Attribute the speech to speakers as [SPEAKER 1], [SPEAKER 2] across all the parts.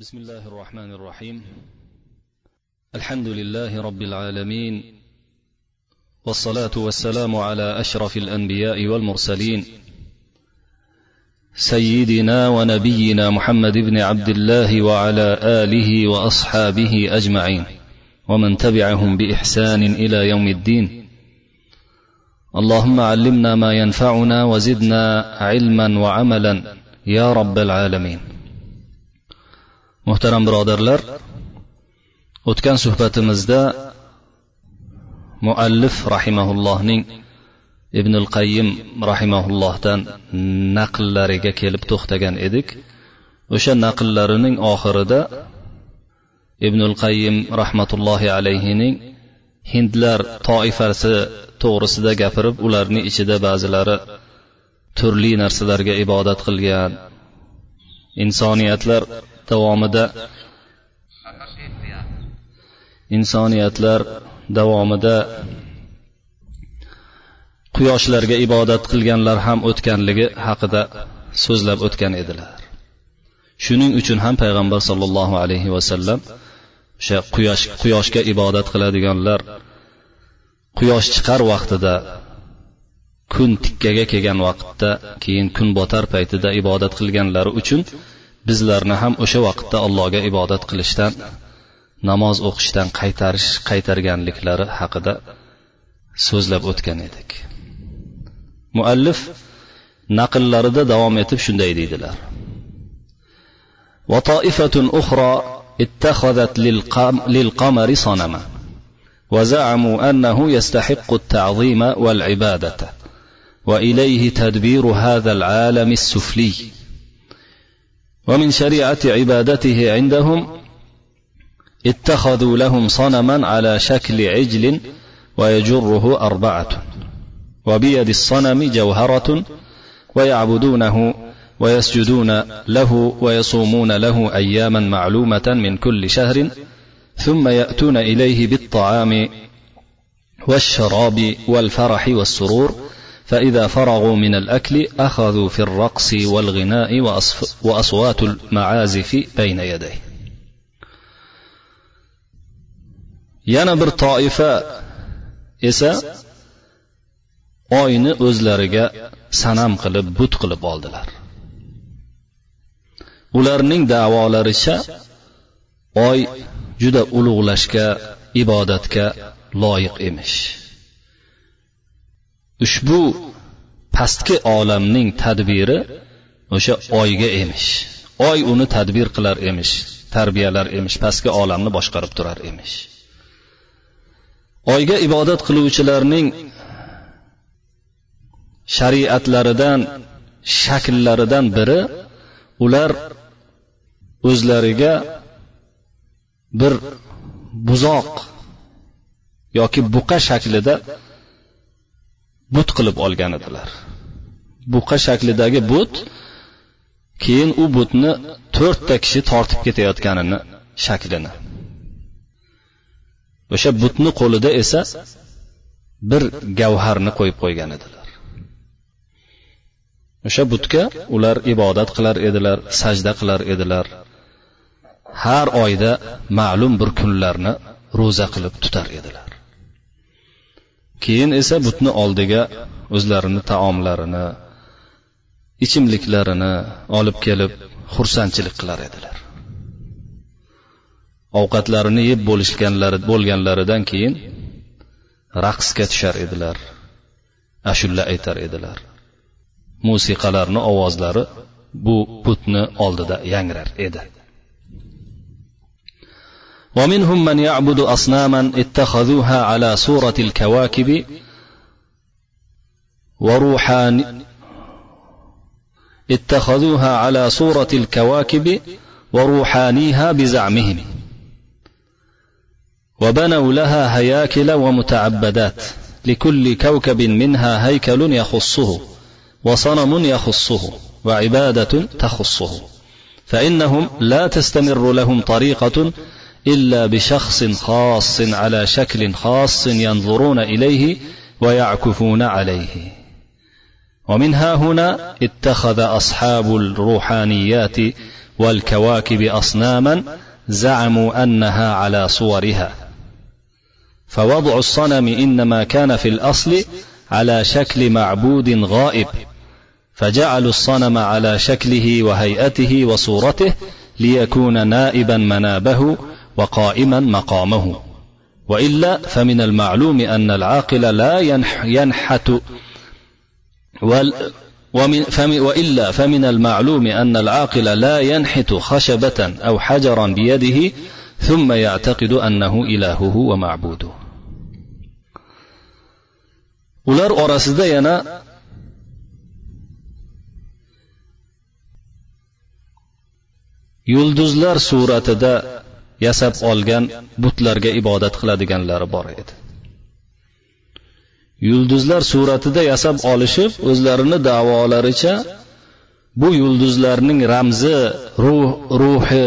[SPEAKER 1] بسم الله الرحمن الرحيم. الحمد لله رب العالمين والصلاة والسلام على أشرف الأنبياء والمرسلين سيدنا ونبينا محمد بن عبد الله وعلى آله وأصحابه أجمعين ومن تبعهم بإحسان إلى يوم الدين. اللهم علمنا ما ينفعنا وزدنا علما وعملا يا رب العالمين. Muhtaram birodarlar o'tgan suhbatimizda muallif rahimaullohning ibnul qayyim rahimaullohdan naqllariga kelib to'xtagan edik. O'sha naqllarining oxirida ibnul qayyim rahmatullohi alayhining hindlar toifasi to'g'risida gapirib ularning ichida ba'zilari turli narsalarga ibodat qilgan insoniyatlar davomida insoniyatlar davomida quyoshlarga ibodat qilganlar ham o'tganligi haqida so'zlab o'tgan edilar. Shuning uchun ham payg'ambar sollallohu alayhi vasallam o'sha quyosh quyoshga ibodat qiladiganlar quyosh chiqar vaqtida kun tikkaga kelgan vaqtda keyin kun botar paytida ibodat qilganlari uchun bizlarni ham o'sha vaqtda allohga ibodat qilishdan namoz o'qishdan qaytarish qaytarganliklari haqida so'zlab o'tgan edik muallif naqllarida davom etib shunday deydilar وطائفة أخرى اتخذت للقمر صنما وزعموا أنه يستحق التعظيم والعبادة وإليه تدبير هذا العالم السفلي ومن شريعة عبادته عندهم اتخذوا لهم صنما على شكل عجل ويجره أربعة وبيد الصنم جوهرة ويعبدونه ويسجدون له ويصومون له أياما معلومة من كل شهر ثم يأتون إليه بالطعام والشراب والفرح والسرور فإذا فرغوا من الأكل أخذوا في الرقص والغناء وأصوات المعازف بين يديه yana bir toifa esa oyni o'zlariga sanam qilib but qilib oldilar ularning davolaricha oy juda ulug'lashga ibodatga loyiq emish Ushbu pastki olamning tadbiri o'sha oyga emish. Oy uni tadbir qilar emish tarbiyalar emish pastki olamni boshqarib turar emish. Oyga ibodat qiluvchilarning shariatlaridan shakllaridan biri ular o'zlariga bir buzoq yoki buqa shaklida but qilib olgan edilar. Buqa shaklidagi but keyin u butni to'rtta kishi tortib ketayotganini shaklini. O'sha butni qo'lida esa bir gavharni qo'yib qo'ygan edilar. O'sha butga ular ibodat qilar edilar sajda qilar edilar. Har oyda ma'lum bir kunlarni ro'za qilib tutar edilar. Keyin esa butni oldiga o'zlarini taomlarini ichimliklarini olib kelib xursandchilik qilar edilar. Ovqatlarini yeb bo'lishganlari bo'lganlaridan keyin raqsga tushar edilar ashulla aytar edilar. Musiqalarni ovozlari bu putni oldida yangrar edi. ومنهم من يعبد أصناما اتخذوها على صورة الكواكب وروحان اتخذوها على صورة الكواكب وروحانيها بزعمهم. وبنوا لها هياكل ومتعبدات لكل كوكب منها هيكل يخصه وصنم يخصه وعبادة تخصه. فإنهم لا تستمر لهم طريقة إلا بشخص خاص على شكل خاص ينظرون إليه ويعكفون عليه. ومن ها هنا اتخذ أصحاب الروحانيات والكواكب أصناما زعموا أنها على صورها. فوضع الصنم إنما كان في الأصل على شكل معبود غائب فجعلوا الصنم على شكله وهيئته وصورته ليكون نائبا منابه وقائما مقامه. وإلا فمن المعلوم أن العاقل لا ينحت ومن وإلا فمن المعلوم أن العاقل لا ينحت خشبة أو حجرا بيده ثم يعتقد أنه إلهه ومعبوده. Ular orasida yana yulduzlar suratida yasab olgan butlarga ibodat qiladiganlari bor edi. Yulduzlar suratida yasab olishib o'zlarini davolaricha bu yulduzlarning ramzi ruh ruhi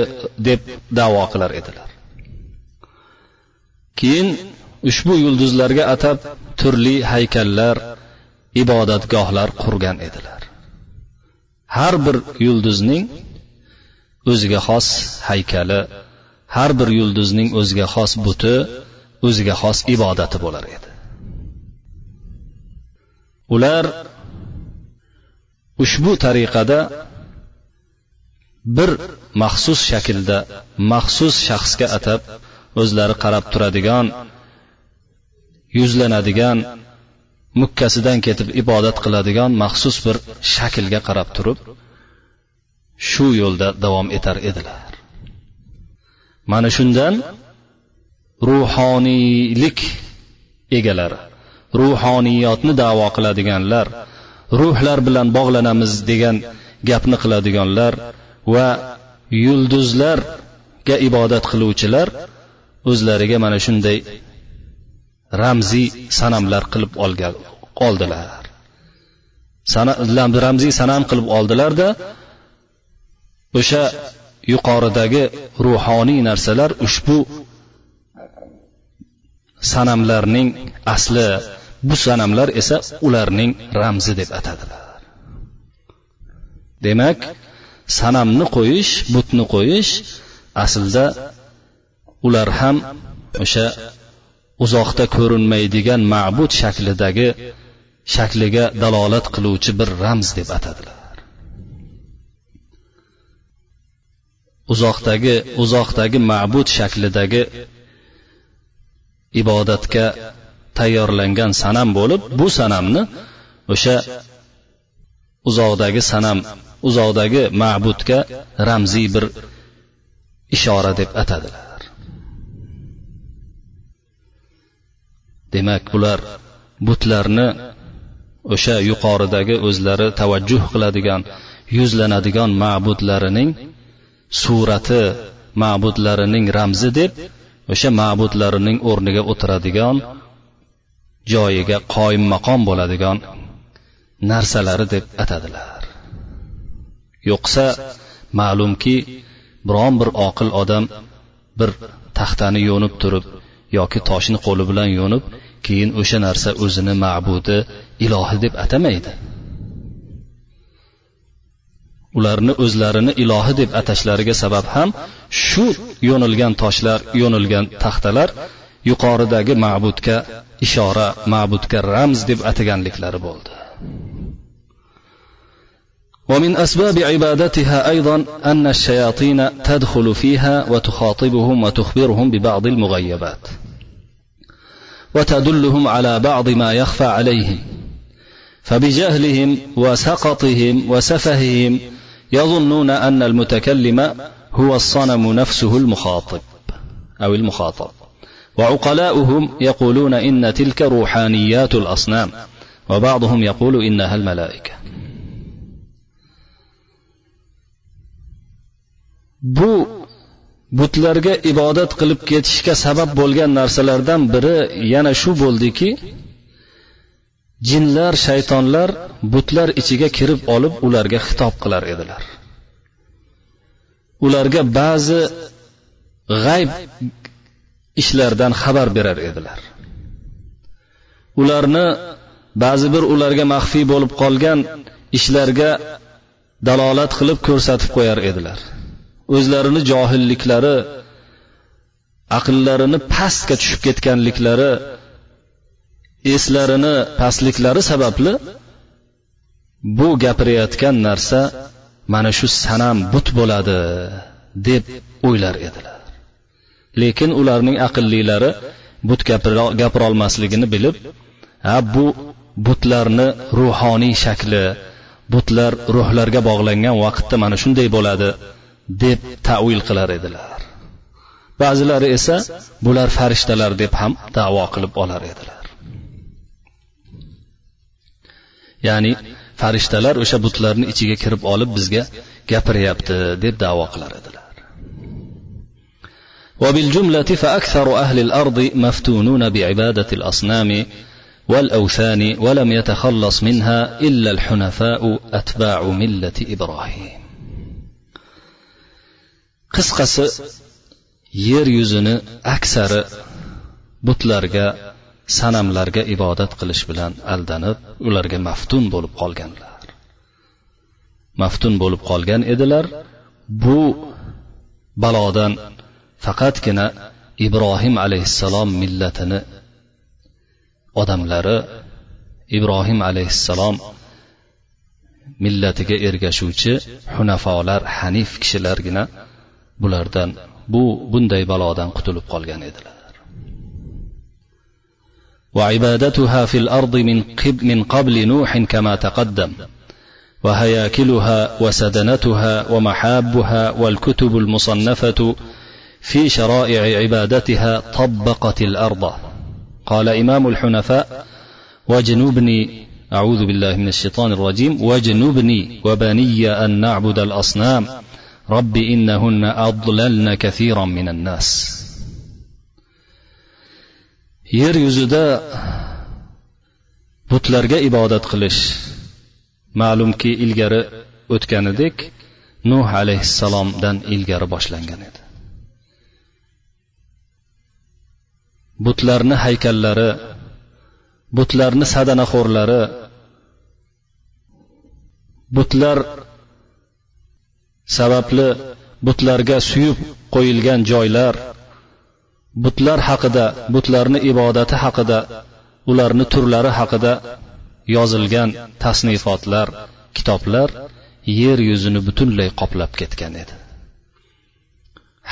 [SPEAKER 1] deb davo qilar edilar. Keyin ushbu yulduzlarga atab turli haykallar ibodatgohlar qurgan edilar. Har bir yulduzning o'ziga xos haykali har bir yulduzning o'ziga xos buti o'ziga xos ibodati bo'lar edi. Ular ushbu tariqada bir maxsus shaklda maxsus shaxsga atab o'zlari qarab turadigan yuzlanadigan mukkasidan ketib ibodat qiladigan maxsus bir shaklga qarab turib shu yo'lda davom etar edilar. Mana shundan ruhoniylik egalari ruhoniyotni davo qiladiganlar ruhlar bilan bog'lanamiz degan gapni qiladiganlar va yulduzlarga ibodat qiluvchilar o'zlariga mana shunday ramziy sanamlar qilib olgan oldilar. Ramziy sanam qilib oldilarda o'sha yuqoridagi ruhoniy narsalar ushbu sanamlarning asli. Bu sanamlar esa ularning ramzi deb atadilar. Demak sanamni qo'yish butni qo'yish aslida ular ham o'sha uzoqda ko'rinmaydigan ma'bud shaklidagi shakliga dalolat qiluvchi bir ramz deb atadilar. Uzoqdagi uzoqdagi ma'bud shaklidagi ibodatga tayyorlangan sanam bo'lib bu sanamni o'sha uzoqdagi sanam uzoqdagi ma'budga ramziy bir ishora deb atadilar. Demak bular butlarni o'sha yuqoridagi o'zlari tavajjuh qiladigan yuzlanadigan ma'budlarining surati ma'budlarining ramzi deb o'sha ma'budlarining o'rniga o'tiradigan joyiga qoyim maqom bo'ladigan narsalari deb atadilar. Yo'qsa ma'lumki biron bir oqil odam bir taxtani yo'nib turib yoki toshni qo'li bilan yo'nib keyin o'sha narsa o'zini ma'budi ilohi deb atamaydi. ularni o'zlarini ilohi deb atashlariga sabab ham shu yo'nilgan toshlar yo'nilgan taxtalar yuqoridagi ma'budga ishora ma'budga ramz deb ataganliklari bo'ldi ومن أسباب عبادتها أيضا أن الشياطين تدخل فيها وتخاطبهم وتخبرهم ببعض المغيبات وتدلهم على بعض ما يخفى عليهم فبجهلهم وسقطهم وسفههم يظنون أن المتكلم هو الصنم نفسه المخاطب أو المخاطب وعقلاؤهم يقولون إن تلك روحانيات الأصنام وبعضهم يقول إنها الملائكة bu butlarga ibodat qilib ketishga sabab bo'lgan narsalardan biri yana shu bo'ldiki jinlar shaytonlar butlar ichiga kirib olib ularga xitob qilar edilar. Ularga ba'zi g'ayb ishlardan xabar berar edilar. Ularni ba'zi bir ularga maxfiy bo'lib qolgan ishlarga dalolat qilib ko'rsatib qo'yar edilar. O'zlarini johilliklari aqllarini pastga tushib ketganliklari eslarini pastliklari sababli bu gapirayotgan narsa mana shu sanam but bo'ladi deb o'ylar edilar. Lekin ularning aqllilari but gapirolmasligini bilib ha bu butlarni ruhoniy shakli butlar ruhlarga bog'langan vaqtda mana shunday bo'ladi deb tavil qilar edilar. Ba'zilari esa bular farishtalar deb ham davo qilib olar edilar. ya'ni farishtalar o'sha butlarni ichiga kirib olib bizga gapiryapti deb davo qilar edilar وبالجملة فأكثر أهل الأرض مفتونون بعبادة الأصنام والأوثان ولم يتخلص منها إلا الحنفاء أتباع ملة إبراهيم qisqasi yer yuzini aksari butlarga sanamlarga ibodat qilish bilan aldanib ularga maftun bo'lib qolganlar. Maftun bo'lib qolgan edilar. Bu balodan faqatgina ibrohim alayhissalom millatini odamlari ibrohim alayhissalom millatiga ergashuvchi hunafolar hanif kishilargina bulardan bu bunday balodan qutulib qolgan edilar. وعبادتها في الأرض من قبل نوح كما تقدم. وهياكلها وسدنتها ومحابها والكتب المصنفة في شرائع عبادتها طبقت الأرض. قال إمام الحنفاء واجنبني أعوذ بالله من الشيطان الرجيم. واجنبني وبني أن نعبد الأصنام. رب إنهن أضللن كثيرا من الناس. Yer yuzida butlarga ibodat qilish. Ma'lumki ilgari o'tganidek nuh alayhissalomdan ilgari boshlangan edi. Butlarni haykallari butlarni sadanaxo'rlari butlar sababli butlarga suyib qo'yilgan joylar butlar haqida butlarni ibodati haqida ularni turlari haqida yozilgan tasnifotlar kitoblar yer yuzini butunlay qoplab ketgan edi.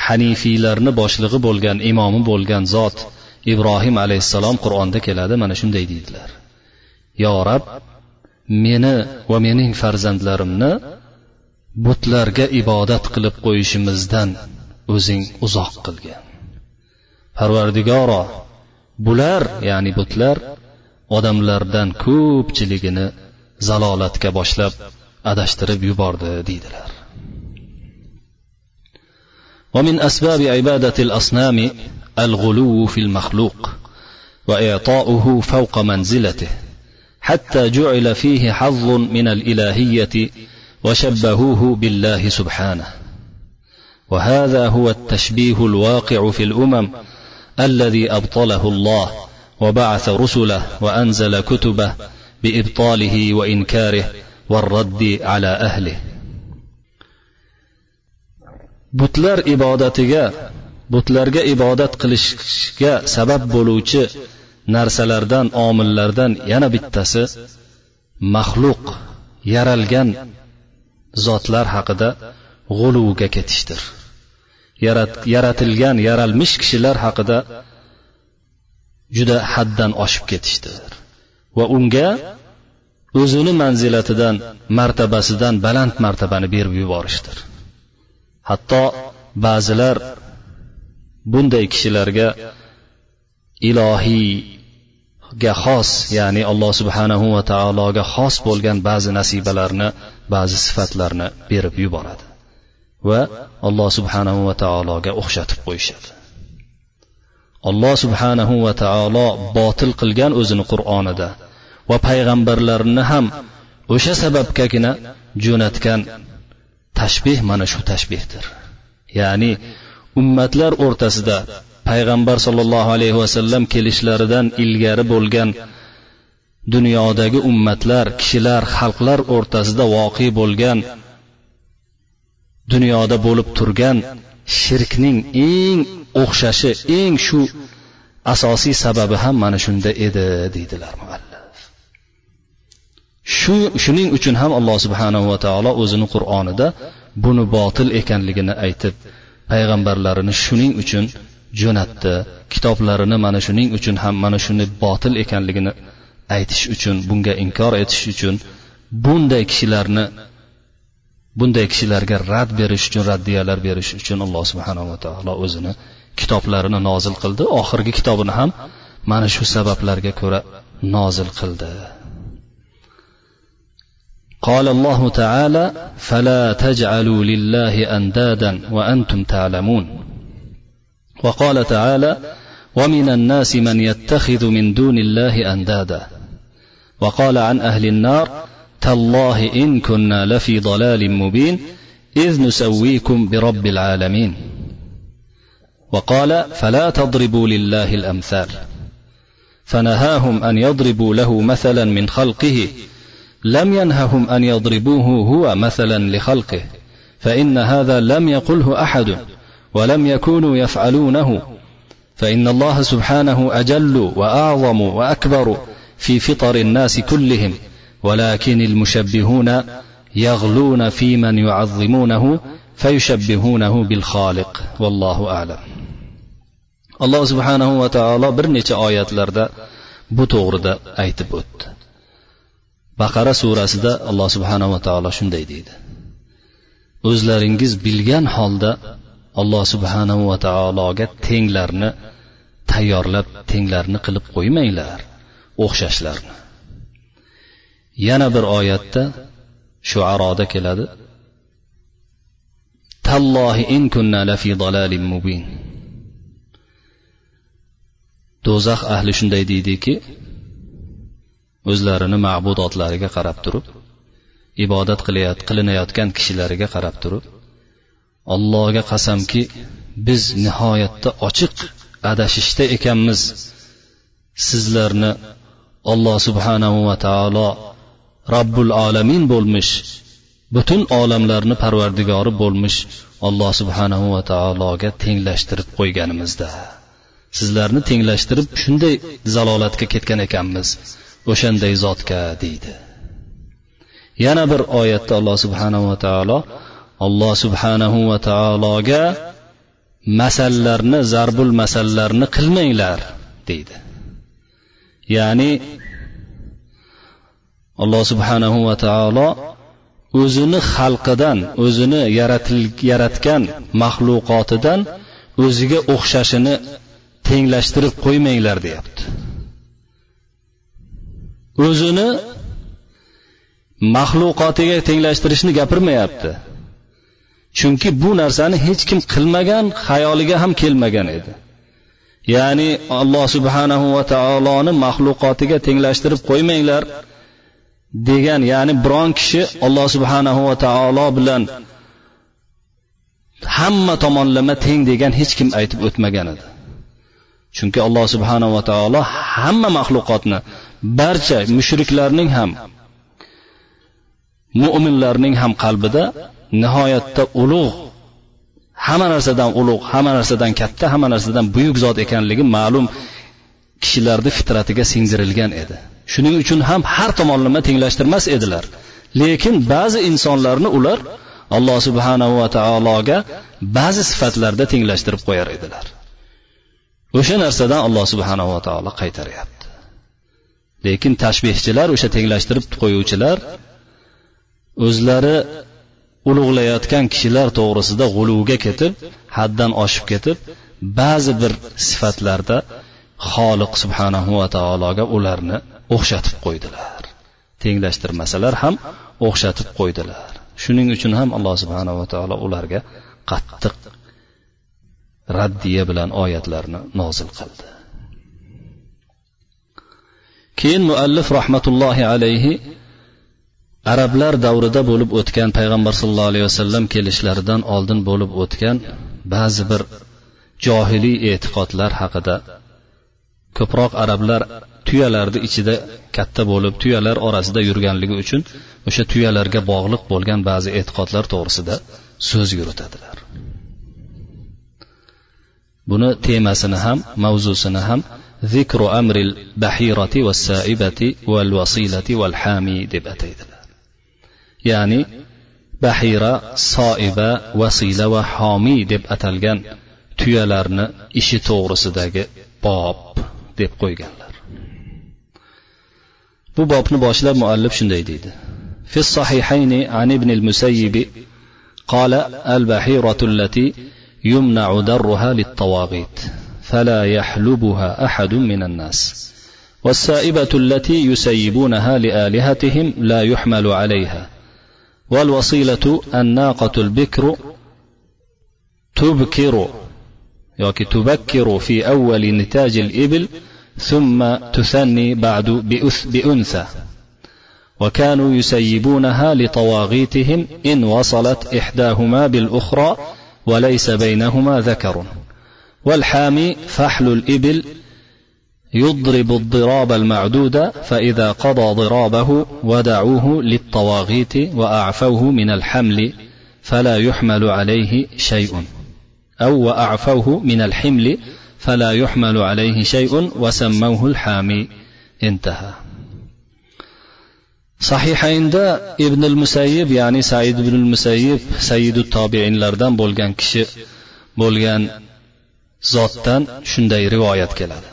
[SPEAKER 1] Hanifiylarni boshlig'i bo'lgan imomi bo'lgan zot ibrohim alayhissalom qur'onda keladi mana shunday deydilar. Yo rab meni va mening farzandlarimni butlarga ibodat qilib qo'yishimizdan o'zing uzoq qilgin. Parvardigoro bular ya'ni butlar odamlardan ko'pchiligini zalolatga boshlab adashtirib yubordi deydilar. ومن أسباب عبادة الأصنام الغلو في المخلوق واعطاؤه فوق منزلته حتى جعل فيه حظ من الالهيه وشبهوه بالله سبحانه وهذا هو التشبيه الواقع في الامم الذي ابطله الله وبعث رسله وانزل كتبه بابطاله وانكاره والرد على اهله butlar ibodatiga butlarga ibodat qilishga sabab bo'luvchi narsalardan omillardan yana bittasi maxluq yaralgan zotlar haqida g'uluvga ketishdir yaratilgan yaralmish kishilar haqida juda haddan oshib ketishdir va unga o'zini manzilatidan martabasidan baland martabani berib yuborishdir. Hatto ba'zilar bunday kishilarga ilohiyga xos ya'ni alloh subhanahu va taologa xos bo'lgan ba'zi nasibalarni ba'zi sifatlarni berib yuboradi. Va alloh subhanahu va taologa o'xshatib qo'yishadi. Alloh subhanahu va taolo botil qilgan o'zini qur'onida va payg'ambarlarini ham o'sha sababgagina jo'natgan tashbeh mana shu tashbehdir ya'ni ummatlar o'rtasida payg'ambar sollallohu alayhi vasallam kelishlaridan ilgari bo'lgan dunyodagi ummatlar kishilar xalqlar o'rtasida voqe bo'lgan dunyoda bo'lib turgan shirkning eng o'xshashi eng shu asosiy sababi ham mana shunda edi deydilar muallif. Shu shuning uchun ham alloh subhanahu va taolo o'zini qur'onida buni botil ekanligini aytib payg'ambarlarini shuning uchun jo'natdi kitoblarini mana shuning uchun ham mana shuni botil ekanligini aytish uchun bunga inkor etish uchun bunday kishilarni bunday kishilarga rad berish uchun raddiyalar berish uchun alloh subhanava taolo o'zini kitoblarini nozil qildi oxirgi kitobini ham mana shu sabablarga ko'ra nozil qildi قال الله تعالى فلا تجعلوا لله اندادا وانتم تعلمون وقال تعالى ومن الناس من يتخذ من دون الله اندادا وقال عن اهل النار تالله إن كنا لفي ضلال مبين إذ نسويكم برب العالمين. وقال فلا تضربوا لله الأمثال. فنهاهم أن يضربوا له مثلا من خلقه لم ينههم أن يضربوه هو مثلا لخلقه فإن هذا لم يقله أحد ولم يكونوا يفعلونه. فإن الله سبحانه أجل وأعظم وأكبر في فطر الناس كلهم. ولكن المشبهون يغلون في من يعظمونه فيشبهونه بالخالق والله اعلم alloh subhanahu va taolo bir necha oyatlarda bu to'g'rida aytib o'tdi baqara surasida alloh subhanava taolo shunday deydi o'zlaringiz bilgan holda alloh subhanahu va taologa tenglarni tayyorlab tenglarni qilib qo'ymanglar o'xshashlarni yana bir oyatda shuaroda keladi. Tallohi in kunna lafi dalalin mubin. Do'zax ahli shunday deydiki o'zlarini ma'budotlariga qarab turib ibodat qilinayotgan kishilariga qarab turib allohga qasamki biz nihoyatda ochiq adashishda ekanmiz. Sizlarni alloh subhanahu va taolo robbul olamin bo'lmish butun olamlarni parvardigori bo'lmish alloh subhanahu va taologa tenglashtirib qo'yganimizda. Sizlarni tenglashtirib shunday zalolatga ketgan ekanmiz o'shanday zotga deydi. Yana bir oyatda alloh subhanahu va taolo alloh subhanahu va taologa masallarni zarbul masallarni qilmanglar deydi. Ya'ni alloh subhanahu va taolo o'zini xalqidan o'zini yaratgan maxluqotidan o'ziga o'xshashini tenglashtirib qo'ymanglar deyapti. O'zini maxluqotiga tenglashtirishni gapirmayapti. Chunki bu narsani hech kim qilmagan xayoliga ham kelmagan edi. Ya'ni alloh subhanahu va taoloni maxluqotiga tenglashtirib qo'ymanglar. Degan ya'ni biron kishi alloh subhanahu va taolo bilan hamma tomonlama teng degan hech kim aytib o'tmagan edi. Chunki alloh subhanava taolo hamma maxluqotni barcha mushriklarning ham mo'minlarning ham qalbida nihoyatda ulug' hamma narsadan ulug' hamma narsadan katta hamma narsadan buyuk zot ekanligi ma'lum kishilarni fitratiga singdirilgan edi. Shuning uchun ham har tomonlama tenglashtirmas edilar. Lekin ba'zi insonlarni ular alloh subhanahu va taologa ba'zi sifatlarda tenglashtirib qo'yar edilar. O'sha narsadan alloh subhanahu va taolo qaytaryapti. Lekin tashbehchilar o'sha tenglashtirib qo'yuvchilar o'zlari ulug'layotgan kishilar to'g'risida g'uluvga ketib haddan oshib ketib ba'zi bir sifatlarda xoliq subhanahu va taologa ularni o'xshatib qo'ydilar. Tenglashtirmasalar ham o'xshatib qo'ydilar. Shuning uchun ham alloh subhanava taolo ularga qattiq raddiya bilan oyatlarni nozil qildi. Keyin muallif rahmatullohi alayhi arablar davrida bo'lib o'tgan payg'ambar sallallohu alayhi vasallam kelishlaridan oldin bo'lib o'tgan ba'zi bir johiliy e'tiqodlar haqida ko'proq arablar tuyalarni ichida katta bo'lib tuyalar orasida yurganligi uchun o'sha tuyalarga bog'liq bo'lgan ba'zi e'tiqodlar to'g'risida so'z yuritadilar. Buni temasini ham mavzusini ham zikru amril bahirati va saibati val vasilati val hami deb ataydilar. Ya'ni bahira soiba vasila va homiy deb atalgan tuyalarni ishi to'g'risidagi bob deb qo'yganlar. Bu bobni boshlab muallif shunday deydi. في الصحيحين عن ابن المسيب قال البحيرة التي يمنع درها للطواغيت فلا يحلبها أحد من الناس والسائبة التي يسيبونها لآلهتهم لا يحمل عليها والوصيلة الناقة البكر تبكر يعني تبكر في أول نتاج الإبل ثم تثني بعد بأنثى. وكانوا يسيبونها لطواغيتهم إن وصلت إحداهما بالأخرى وليس بينهما ذكر. والحامي فحل الإبل يضرب الضراب المعدود فإذا قضى ضرابه ودعوه للطواغيت وأعفوه من الحمل فلا يحمل عليه شيء. أو وأعفوه من الحمل فلا يحمل عليه شيء وسموه الحامي انتهى sahihaynda ibn musayyib ya'ni said ibn musayyib sayyidu tobiinlardan bo'lgan kishi bo'lgan zotdan shunday rivoyat keladi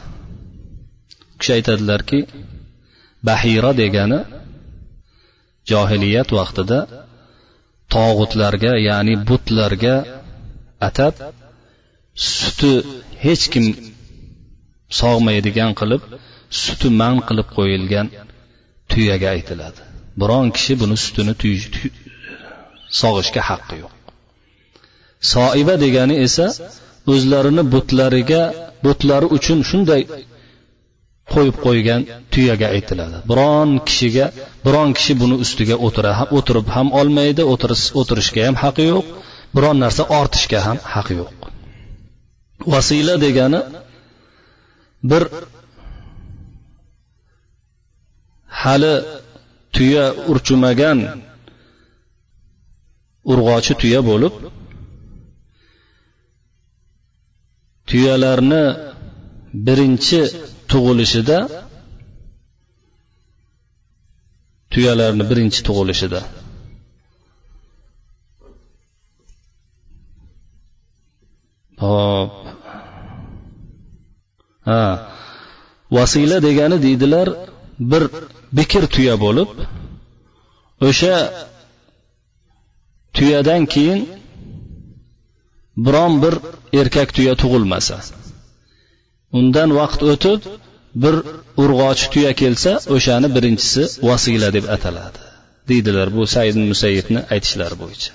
[SPEAKER 1] u kishi aytadilarki bahira degani johiliyat vaqtida tog'utlarga ya'ni butlarga atab suti hech kim sog'maydigan qilib suti man qilib qo'yilgan tuyaga aytiladi. Biron kishi buni sutini sog'ishga haqqi yo'q. Soiba degani esa o'zlarini butlariga butlari uchun shunday qo'yib qo'ygan tuyaga aytiladi. Biron kishiga biron kishi buni ustiga o'tira o'tirib ham olmaydi o'tirishga ham haqqi yo'q. Biron narsa ortishga ham haqqi yo'q. Vasila degani bir hali tuya urchimagan urg'ochi tuya bo'lib tuyalarni birinchi tug'ilishida tuyalarni birinchi tug'ilishida ha. Vasila degani deydilar bir bekir tuya bo'lib o'sha tuyadan keyin biron bir erkak tuya tug'ilmasa. Undan vaqt o'tib bir urg'ochi tuya kelsa o'shani birinchisi vasila deb ataladi deydilar bu said musayyibni aytishlari bo'yicha.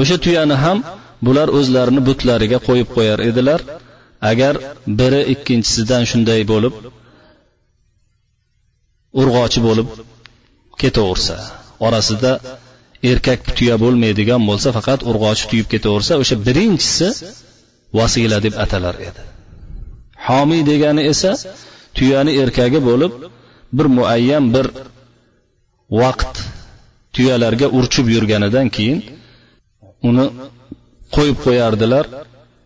[SPEAKER 1] O'sha tuyani ham bular o'zlarini butlariga qo'yib qo'yar edilar. Agar biri ikkinchisidan shunday bo'lib urg'ochi bo'lib ketaversa orasida erkak tuya bo'lmaydigan bo'lsa faqat urg'ochi tuyib ketaversa o'sha birinchisi vasila deb atalar edi. Homiy degani esa tuyani erkagi bo'lib bir muayyan bir vaqt tuyalarga urchib yurganidan keyin uni qo'yib qo'yardilar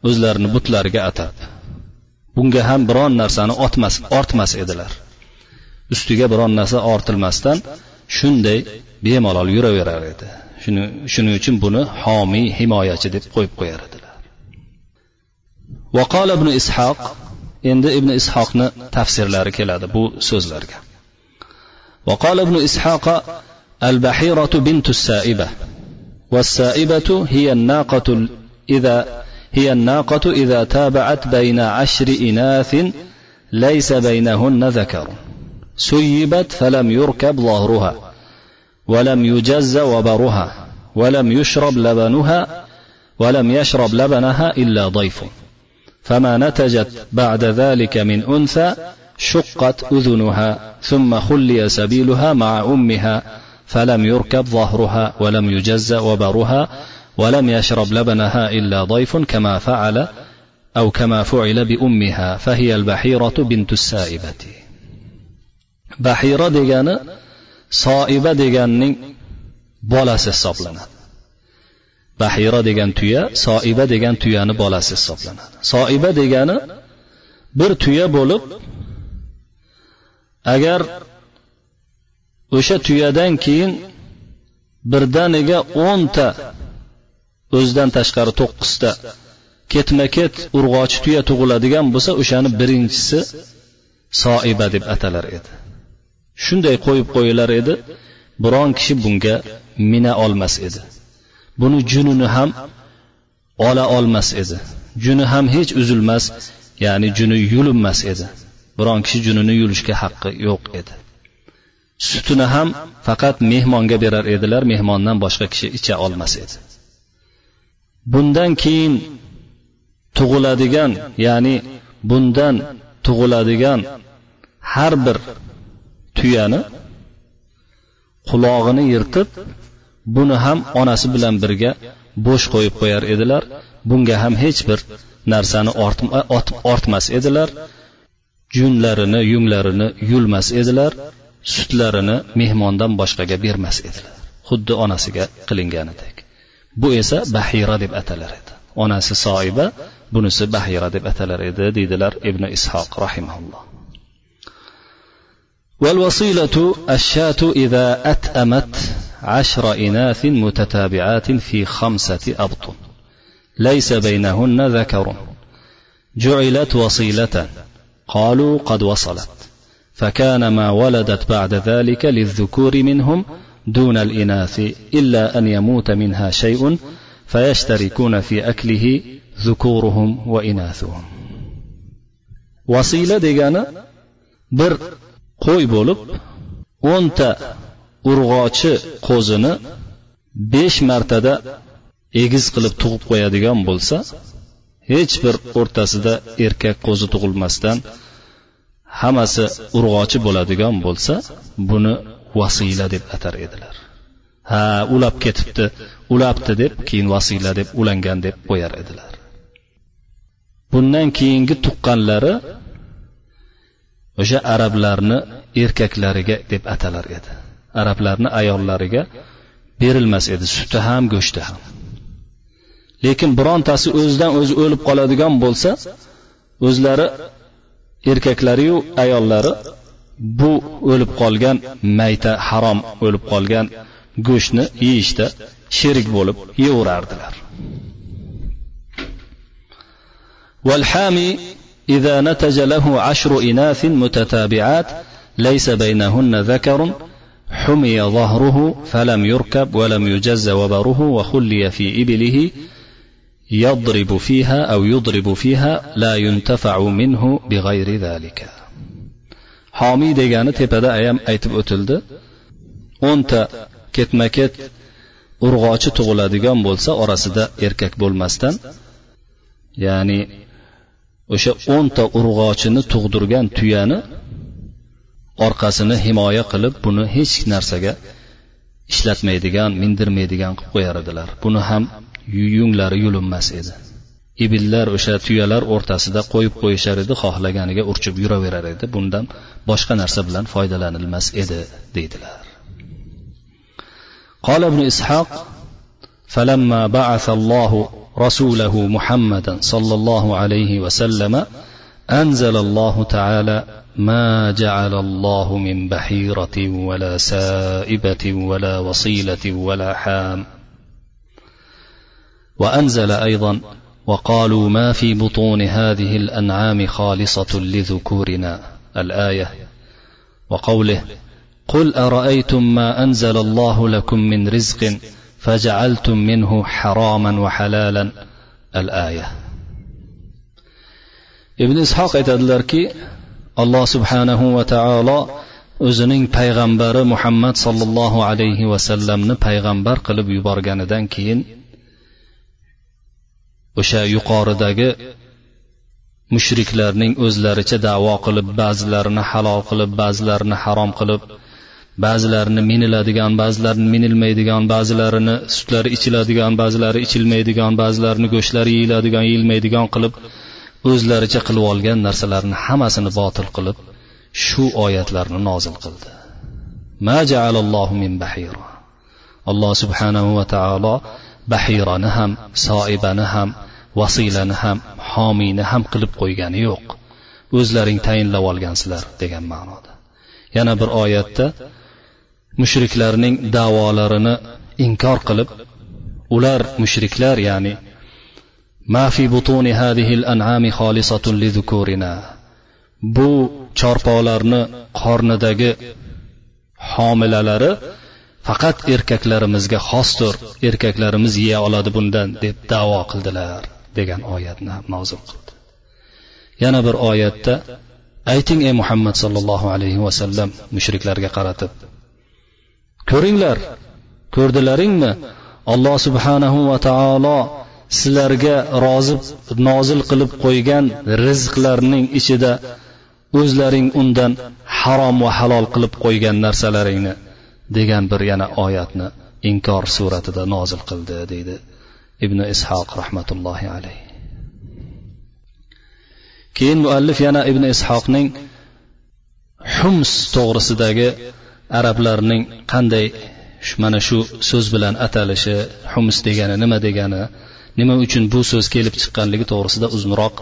[SPEAKER 1] o'zlarini butlariga atab bunga ham biron narsani otmas ortmas edilar ustiga biron narsa ortilmasdan shunday bemalol yuraverar edi shuning uchun buni homiy himoyachi deb qo'yib qo'yar edilar vaqol ibn ishoq endi ibn ishoqni tafsirlari keladi bu so'zlarga وقال ابن إسحاق البحيرة بنت السائبة والسائبة هي الناقة إذا هي الناقة إذا تابعت بين عشر إناث ليس بينهن ذكر. سيبت فلم يركب ظهرها ولم يجز وبرها ولم يشرب لبنها ولم يشرب لبنها إلا ضيف. فما نتجت بعد ذلك من أنثى شقت أذنها ثم خلي سبيلها مع أمها فلم يركب ظهرها ولم يجز وبرها ولم يشرب لبنها إلا ضيف كما فعل أو كما فعل بأمها فهي البحيرة بنت السائبة bahira degani soiba deganning bolasi hisoblanadi bahira degan tuya soiba degan tuyani bolasi hisoblanadi soiba degani bir tuya bo'lib agar o'sha tuyadan keyin birdaniga o'nta o'zidan tashqari to'qqizta. Ketma ket urg'ochi tuya tug'iladigan bo'lsa o'shani birinchisi soiba deb atalar edi. Shunday qo'yib qo'yilar edi biron kishi bunga mina olmas edi. Buni junini ham ola olmas edi. Juni ham hech uzilmas ya'ni juni yulinmas edi. Biron kishi junini yulishga haqqi yo'q edi. Sutini ham faqat mehmonga berar edilar mehmondan boshqa kishi icha olmas edi. Bundan keyin tug'iladigan ya'ni bundan tug'iladigan har bir tuyani qulog'ini yirtib buni ham onasi bilan birga bo'sh qo'yib qo'yar edilar. Bunga ham hech bir narsani ortmas edilar. Junlarini yunglarini yulmas edilar. Sutlarini mehmondan boshqaga bermas edilar. Xuddi onasiga qilinganidek. Bu esa bahira deb atalar edi onasi soiba bunisi bahira deb atalar edi deydilar ibn ishoq rahimaulloh والوصيلة الشاة إذا أتأمت عشر إناث متتابعات في خمسة أبطن. ليس بينهن ذكر. جعلت وصيلة. قالوا قد وصلت. فكان ما ولدت بعد ذلك للذكور منهم دون الإناث إلا أن يموت منها شيء فيشتركون في أكله ذكورهم وإناثهم وصيلة ديغانا بر qo'y bo'lib o'nta urg'ochi qo'zini besh martada egiz qilib tug'ib qo'yadigan bo'lsa hech bir o'rtasida erkak qo'zi tug'ilmasdan hammasi urg'ochi bo'ladigan bo'lsa buni vasila deb atar edilar. Ha ulab ketibdi ulabdi deb keyin vasila deb ulangan deb qo'yar edilar. Bundan keyingi tuqqanlari o'sha arablarni erkaklariga deb atalar edi. Arablarni ayollariga berilmas edi suti ham go'shti ham. Lekin birontasi o'zidan o'zi o'lib qoladigan bo'lsa o'zlari erkaklariyu ayollari bu o'lib qolgan mayta harom o'lib qolgan go'shtni yeyishda sherik bo'lib yeyaverardilar إذا نتج له عشر إناث متتابعات ليس بينهن ذكر حمي ظهره فلم يركب ولم يجز وبره وخلي في إبله يضرب فيها أو يضرب فيها لا ينتفع منه بغير ذلك homiy degani tepada ham aytib o'tildi. O'nta ketma ket urg'ochi tug'iladigan bo'lsa orasida erkak bo'lmasdan ya'ni o'sha o'nta urg'ochini tug'dirgan tuyani orqasini himoya qilib buni hech narsaga ishlatmaydigan mindirmaydigan qilib qo'yar edilar. Buni ham yunglari yulinmas edi. ibillar o'sha tuyalar o'rtasida qo'yib qo'yishar edi xohlaganiga urchib yuraverar edi bundan boshqa narsa bilan foydalanilmas edi deydilar قال ابن إسحاق فلما بعث الله رسوله محمدا صلى الله عليه وسلم انزل الله تعالى ما جعل الله من بحيره ولا سائبه ولا وصيله ولا حام وانزل ايضا وقالوا ما في بطون هذه الأنعام خالصة لذكورنا. الآية. وقوله قل أرأيتم ما أنزل الله لكم من رزق فجعلتم منه حراما وحلالا. الآية. ابن إسحاق ادلركي الله سبحانه وتعالى o'zining payg'ambari muhammad sollallohu alayhi vasallamni payg'ambar qilib yuborganidan دانكين o'sha yuqoridagi mushriklarning o'zlaricha davo qilib ba'zilarini halol qilib ba'zilarini harom qilib ba'zilarini miniladigan ba'zilarini minilmaydigan ba'zilarini sutlari ichiladigan ba'zilari ichilmaydigan ba'zilarini go'shtlari yeyiladigan yeyilmaydigan qilib o'zlaricha qilib olgan narsalarni hammasini botil qilib shu oyatlarni nozil qildi. Ma jaalallohu min bahira. Alloh subhanahu va taolo bahirani ham soibani ham vasilani ham homiyni ham qilib qo'ygani yo'q. O'zlaring tayinlab olgansizlar degan ma'noda. Yana bir oyatda mushriklarning davolarini inkor qilib ular mushriklar ya'ni ma fi butuni hadhihi al-an'ami khalisatun lidhukurina bu chorpoqlarni qornidagi homilalari faqat erkaklarimizga xosdir erkaklarimiz yeya oladi bundan deb davo qildilar degan oyatni mavzu qildi. Yana bir oyatda ayting ey muhammad sollallohu alayhi vasallam mushriklarga qaratib. Ko'ringlar ko'rdilaringmi alloh subhanahu va taolo sizlarga rozi nozil qilib qo'ygan rizqlarning ichida o'zlaring undan harom va halol qilib qo'ygan narsalaringni degan bir yana oyatni inkor suratida nozil qildi deydi ibn ishoq rahmatullohi alayhi keyin muallif yana ibn ishoqning hums to'g'risidagi arablarning qanday mana shu so'z bilan atalishi hums degani nima degani nima uchun bu so'z kelib chiqqanligi to'g'risida uzunroq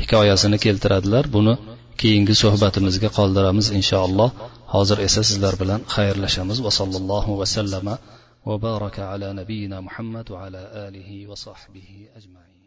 [SPEAKER 1] hikoyasini keltiradilar. Buni keyingi suhbatimizga qoldiramiz inshaalloh. Hozir esa sizlar bilan xayrlashamiz va sallallohu vasallama va baraka ala nabiyina muhammad va ala alihi va sahbihi ajmain